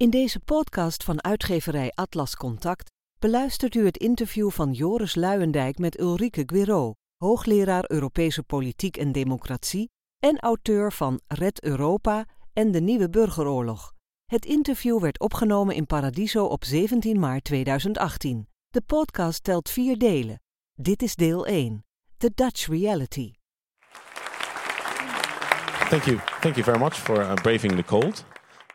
In deze podcast van uitgeverij Atlas Contact beluistert u het interview van Joris Luijendijk met Ulrike Guiraud, hoogleraar Europese politiek en democratie en auteur van Red Europa en de Nieuwe Burgeroorlog. Het interview werd opgenomen in Paradiso op 17 maart 2018. De podcast telt vier delen. Dit is deel 1, The Dutch Reality. Thank you. Thank you very much for uh, braving the cold.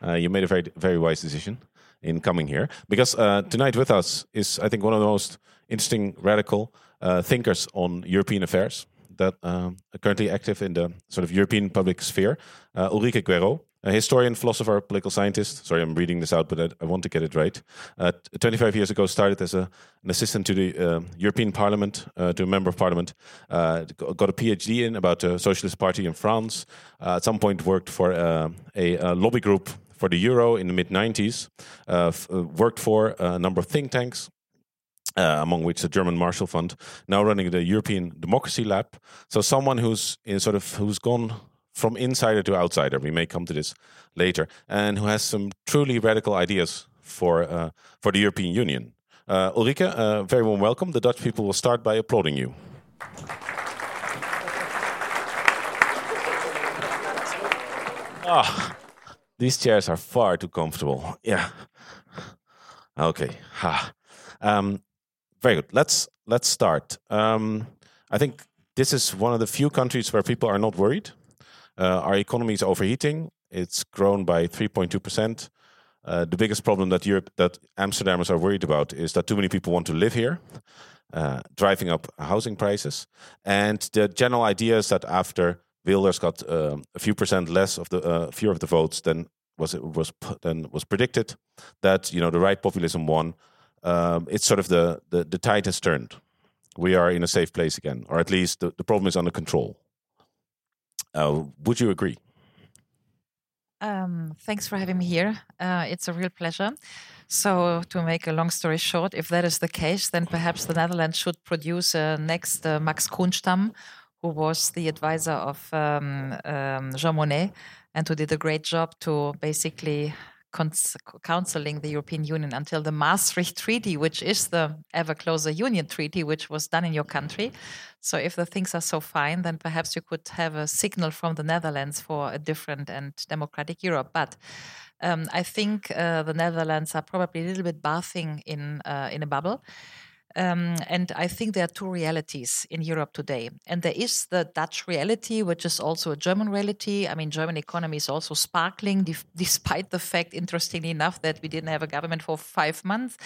Uh, you made a very, very wise decision in coming here because uh, tonight with us is, I think, one of the most interesting radical uh, thinkers on European affairs that um, are currently active in the sort of European public sphere. Uh, Ulrike Guérot, a historian, philosopher, political scientist. Sorry, I'm reading this out, but I, I want to get it right. Uh, 25 years ago, started as a, an assistant to the uh, European Parliament, uh, to a member of Parliament. Got a PhD in about the Socialist Party in France. At some point, worked for uh, a, a, lobby group for the euro in the mid 90s. worked for a number of think tanks. Uh, among which the German Marshall Fund, now running the European Democracy Lab. So someone who's in sort of who's gone from insider to outsider. We may come to this later, and who has some truly radical ideas for uh, for the European Union. Uh, Ulrike, uh, very warm welcome. The Dutch people will start by applauding you. Ah, these chairs are far too comfortable. Yeah. Okay. Ha. Um, very good. Let's let's start. Um, I think this is one of the few countries where people are not worried uh, our economy is overheating. It's grown by 3.2 percent. Uh, the biggest problem that Europe, that Amsterdamers are worried about, is that too many people want to live here, uh, driving up housing prices. And the general idea is that after Wilders got uh, a few percent less of the uh, fewer of the votes than was it was than was predicted, that you know the right populism won. Um, it's sort of the, the the tide has turned. We are in a safe place again, or at least the, the problem is under control. Uh, would you agree? Um, thanks for having me here. Uh, it's a real pleasure. So, to make a long story short, if that is the case, then perhaps the Netherlands should produce a next uh, Max Kohnstamm, who was the advisor of um, um, Jean Monnet and who did a great job to basically counseling the European Union until the Maastricht Treaty, which is the ever closer union treaty, which was done in your country. So, if the things are so fine, then perhaps you could have a signal from the Netherlands for a different and democratic Europe. But um, I think uh, the Netherlands are probably a little bit bathing in uh, in a bubble. Um, and I think there are two realities in Europe today. And there is the Dutch reality, which is also a German reality. I mean, German economy is also sparkling, despite the fact, interestingly enough, that we didn't have a government for five months,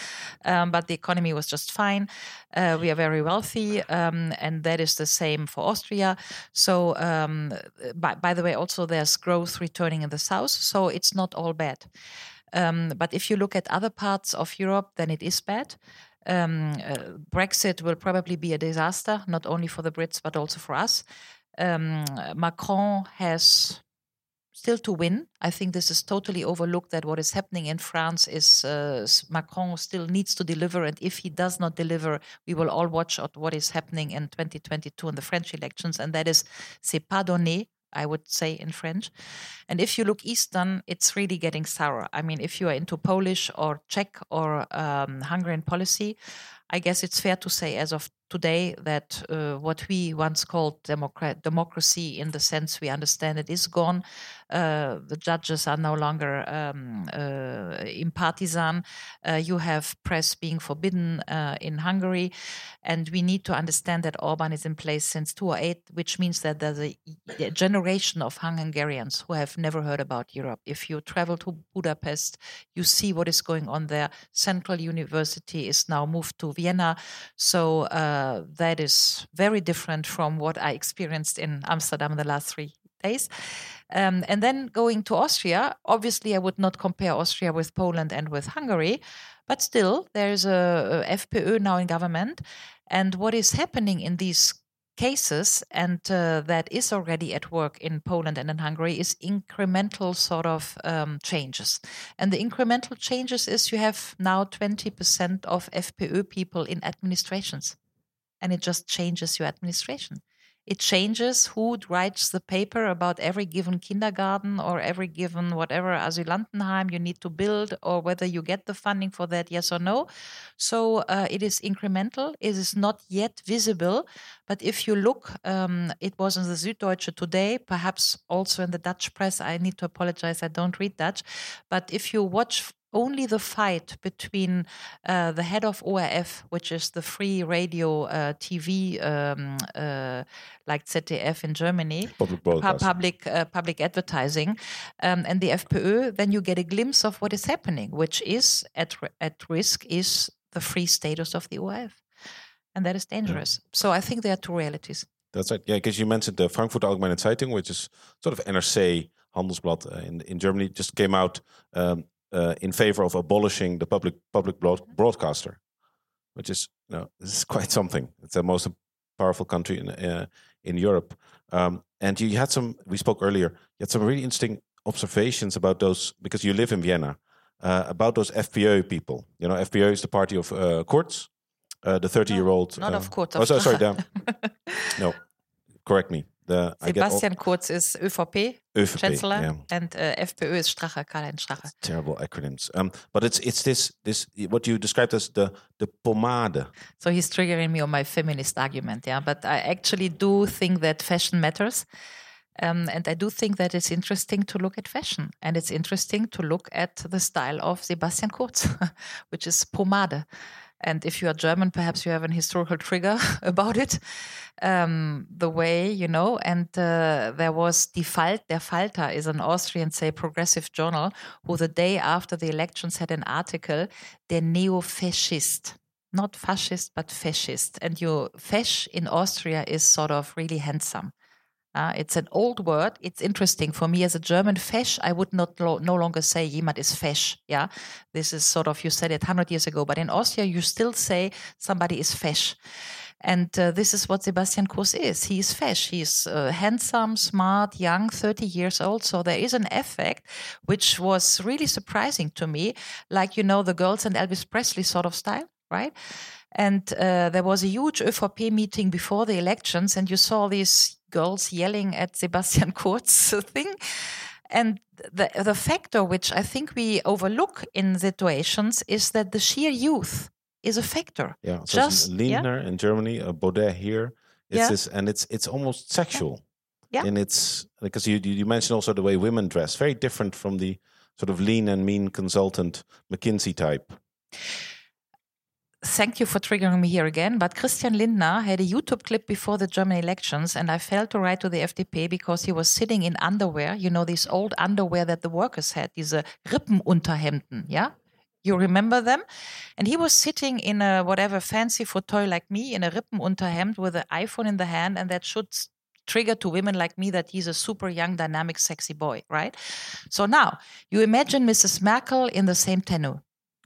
um, but the economy was just fine. Uh, we are very wealthy, um, and that is the same for Austria. So, um, by, by, the way, also there's growth returning in the south, so it's not all bad. Um, but if you look at other parts of Europe, then it is bad. Um, uh, Brexit will probably be a disaster, not only for the Brits, but also for us. Um, Macron has still to win. I think this is totally overlooked that what is happening in France is uh, Macron still needs to deliver. And if he does not deliver, we will all watch out what is happening in 2022 in the French elections. And that is, c'est pas donné. I would say in French. And if you look Eastern, it's really getting sour. I mean, if you are into Polish or Czech or um, Hungarian policy, I guess it's fair to say, as of today, that uh, what we once called democracy, in the sense we understand it, is gone. Uh, the judges are no longer um, uh, impartisan. Uh, you have press being forbidden uh, in Hungary. And we need to understand that Orban is in place since 2008, which means that there's a, a generation of Hungarians who have never heard about Europe. If you travel to Budapest, you see what is going on there. Central University is now moved to Vienna. So uh, that is very different from what I experienced in Amsterdam the last three days. Um, and then going to Austria, obviously, I would not compare Austria with Poland and with Hungary, but still, there's a, a FPÖ now in government. And what is happening in these cases, and uh, that is already at work in Poland and in Hungary, is incremental sort of um, changes. And the incremental changes is you have now 20% of FPÖ people in administrations, and it just changes your administration. It changes who writes the paper about every given kindergarten or every given whatever asylantenheim you need to build or whether you get the funding for that yes or no. So uh, it is incremental. It is not yet visible but if you look um, it was in the süddeutsche today perhaps also in the dutch press. I need to apologize i don't read dutch. But if you watch only the fight between uh, the head of ORF, which is the free radio uh, TV, um, uh, like ZDF in Germany, Public public uh, public advertising, um, and the FPÖ, then you get a glimpse of what is happening, which is at at risk is the free status of the ORF, and that is dangerous. So I think there are two realities. That's right. Yeah, because you mentioned the Frankfurt Allgemeine Zeitung, which is sort of NRC Handelsblad uh, in in Germany, just came out um, uh, in favor of abolishing the public public broad- broadcaster, which is you know this is quite something. It's the most powerful country in uh, in Europe. Um, and you had some. We spoke earlier. You had some really interesting observations about those because you live in Vienna. Uh, about those FPÖ people. You know, FPÖ is the party of uh, Kurz, uh, the thirty-year-old. Not uh, of Kurz, Oh, sorry, Strache. damn. No, correct me. The I get all- Sebastian Kurz is ÖVP ÖVP, chancellor, yeah. and uh, FPÖ is Strache, Karl-Heinz Strache. terrible acronyms. Um, but it's it's this this what you described as the the pomade. So he's triggering me on my feminist argument, yeah. But I actually do think that fashion matters. Um, and I do think that it's interesting to look at fashion. And it's interesting to look at the style of Sebastian Kurz, which is pomade. And if you are German, perhaps you have an historical trigger about it. Um, the way, you know, and uh, there was Die Falt, Der Falter is an Austrian, say, progressive journal, who the day after the elections had an article, Der Neo-Fascist. Not fascist but fascist. And you fesch in austria is sort of really handsome uh, it's an old word it's interesting for me as a german fesch i would not lo- no longer say jemand is fesch yeah this is sort of you said it 100 years ago but in austria you still say somebody is fesch and uh, this is what Sebastian Kurz is. He is fesch. He's uh, handsome, smart, young, 30 years old. So there is an effect which was really surprising to me, like, you know, the girls and Elvis Presley sort of style, right? And uh, there was a huge ÖVP meeting before the elections, and you saw these girls yelling at Sebastian Kurz thing. And the, the factor which I think we overlook in situations is that the sheer youth is a factor. Yeah, so Just- it's yeah. In Germany, uh, Baudet here. It's Yeah. this, and it's it's almost sexual. Yeah. and it's because you you you mentioned also the way women dress, very different from the sort of lean and mean consultant McKinsey type. Thank you for triggering me here again. But Christian Lindner had a YouTube clip before the German elections, and I failed to write to the FDP because he was sitting in underwear. You know, these old underwear that the workers had, diese uh, Rippenunterhemden, yeah? You remember them? And he was sitting in a whatever fancy fauteuil like me in a Rippenunterhemd with an iPhone in the hand, and that should trigger to women like me that he's a super young, dynamic, sexy boy, right? So now you imagine Mrs. Merkel in the same tenue.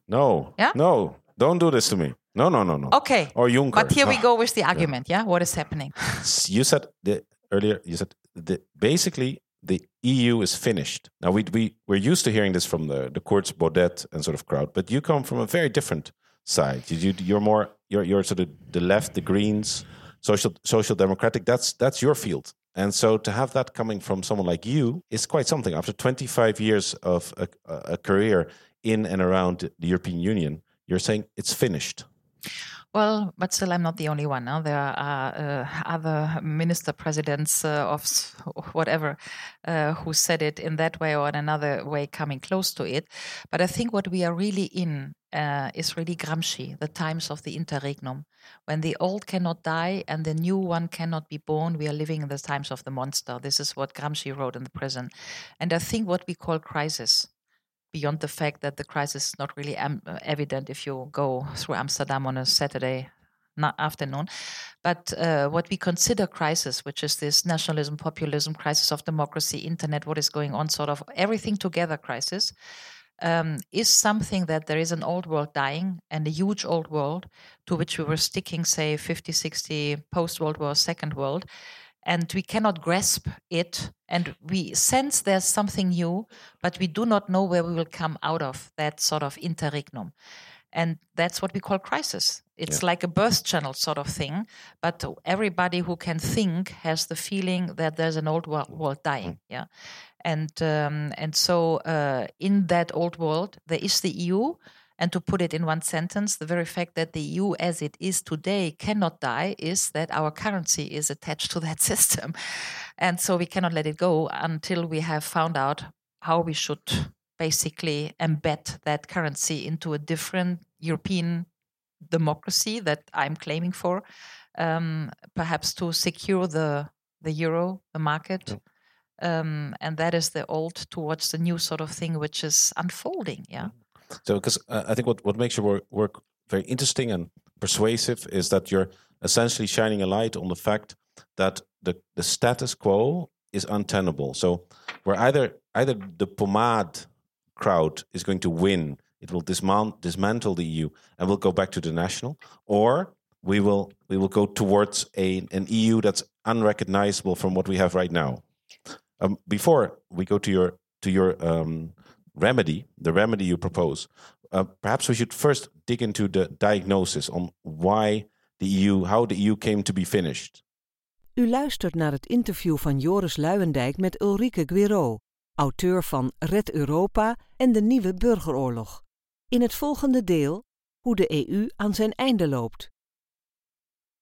No, Yeah? no, don't do this to me. No, no, no, no. Okay. Or Juncker. But here we go with the argument, yeah? What is happening? you said the, earlier you said the, basically the EU is finished. Now we we we're used to hearing this from the the Kurz Baudet and sort of crowd, but you come from a very different side. You, you you're more you're you're sort of the left, the Greens, social social democratic. That's that's your field. And so to have that coming from someone like you is quite something. After 25 years of a, a career in and around the European Union, you're saying it's finished. Well, but still, I'm not the only one. No? There are uh, other minister presidents uh, of whatever uh, who said it in that way or in another way, coming close to it. But I think what we are really in uh, is really Gramsci, the times of the interregnum. When the old cannot die and the new one cannot be born, we are living in the times of the monster. This is what Gramsci wrote in the prison. And I think what we call crisis beyond the fact that the crisis is not really am- uh, evident if you go through Amsterdam on a Saturday afternoon. But uh, what we consider crisis, which is this nationalism, populism, crisis of democracy, internet, what is going on, sort of everything together crisis, um, is something that there is an old world dying and a huge old world to which we were sticking, say, 50, 60 post World War, Second World. And we cannot grasp it. And we sense there's something new, but we do not know where we will come out of that sort of interregnum. And that's what we call crisis. It's yeah. like a birth channel sort of thing. But everybody who can think has the feeling that there's an old world dying. Mm. Yeah. And um, and so uh, in that old world, there is the EU, and to put it in one sentence, the very fact that the EU as it is today cannot die is that our currency is attached to that system. And so we cannot let it go until we have found out how we should basically embed that currency into a different European democracy that I'm claiming for, um, perhaps to secure the the euro, the market. Um, and that is the old towards the new sort of thing which is unfolding. Yeah. Mm-hmm. So, because uh, I think what, what makes your work, work very interesting and persuasive is that you're essentially shining a light on the fact that the, the status quo is untenable. So, where either either the pomade crowd is going to win, it will dismount, dismantle the EU and will go back to the national, or we will we will go towards a an EU that's unrecognizable from what we have right now. Um, before we go to your to your um, remedy, the remedy you propose, uh, perhaps we should first dig into the diagnosis on why the EU, how the EU came to be finished. U luistert naar het interview van Joris Luijendijk met Ulrike Guiraud, auteur van Red Europa en de Nieuwe Burgeroorlog. In het volgende deel hoe de EU aan zijn einde loopt.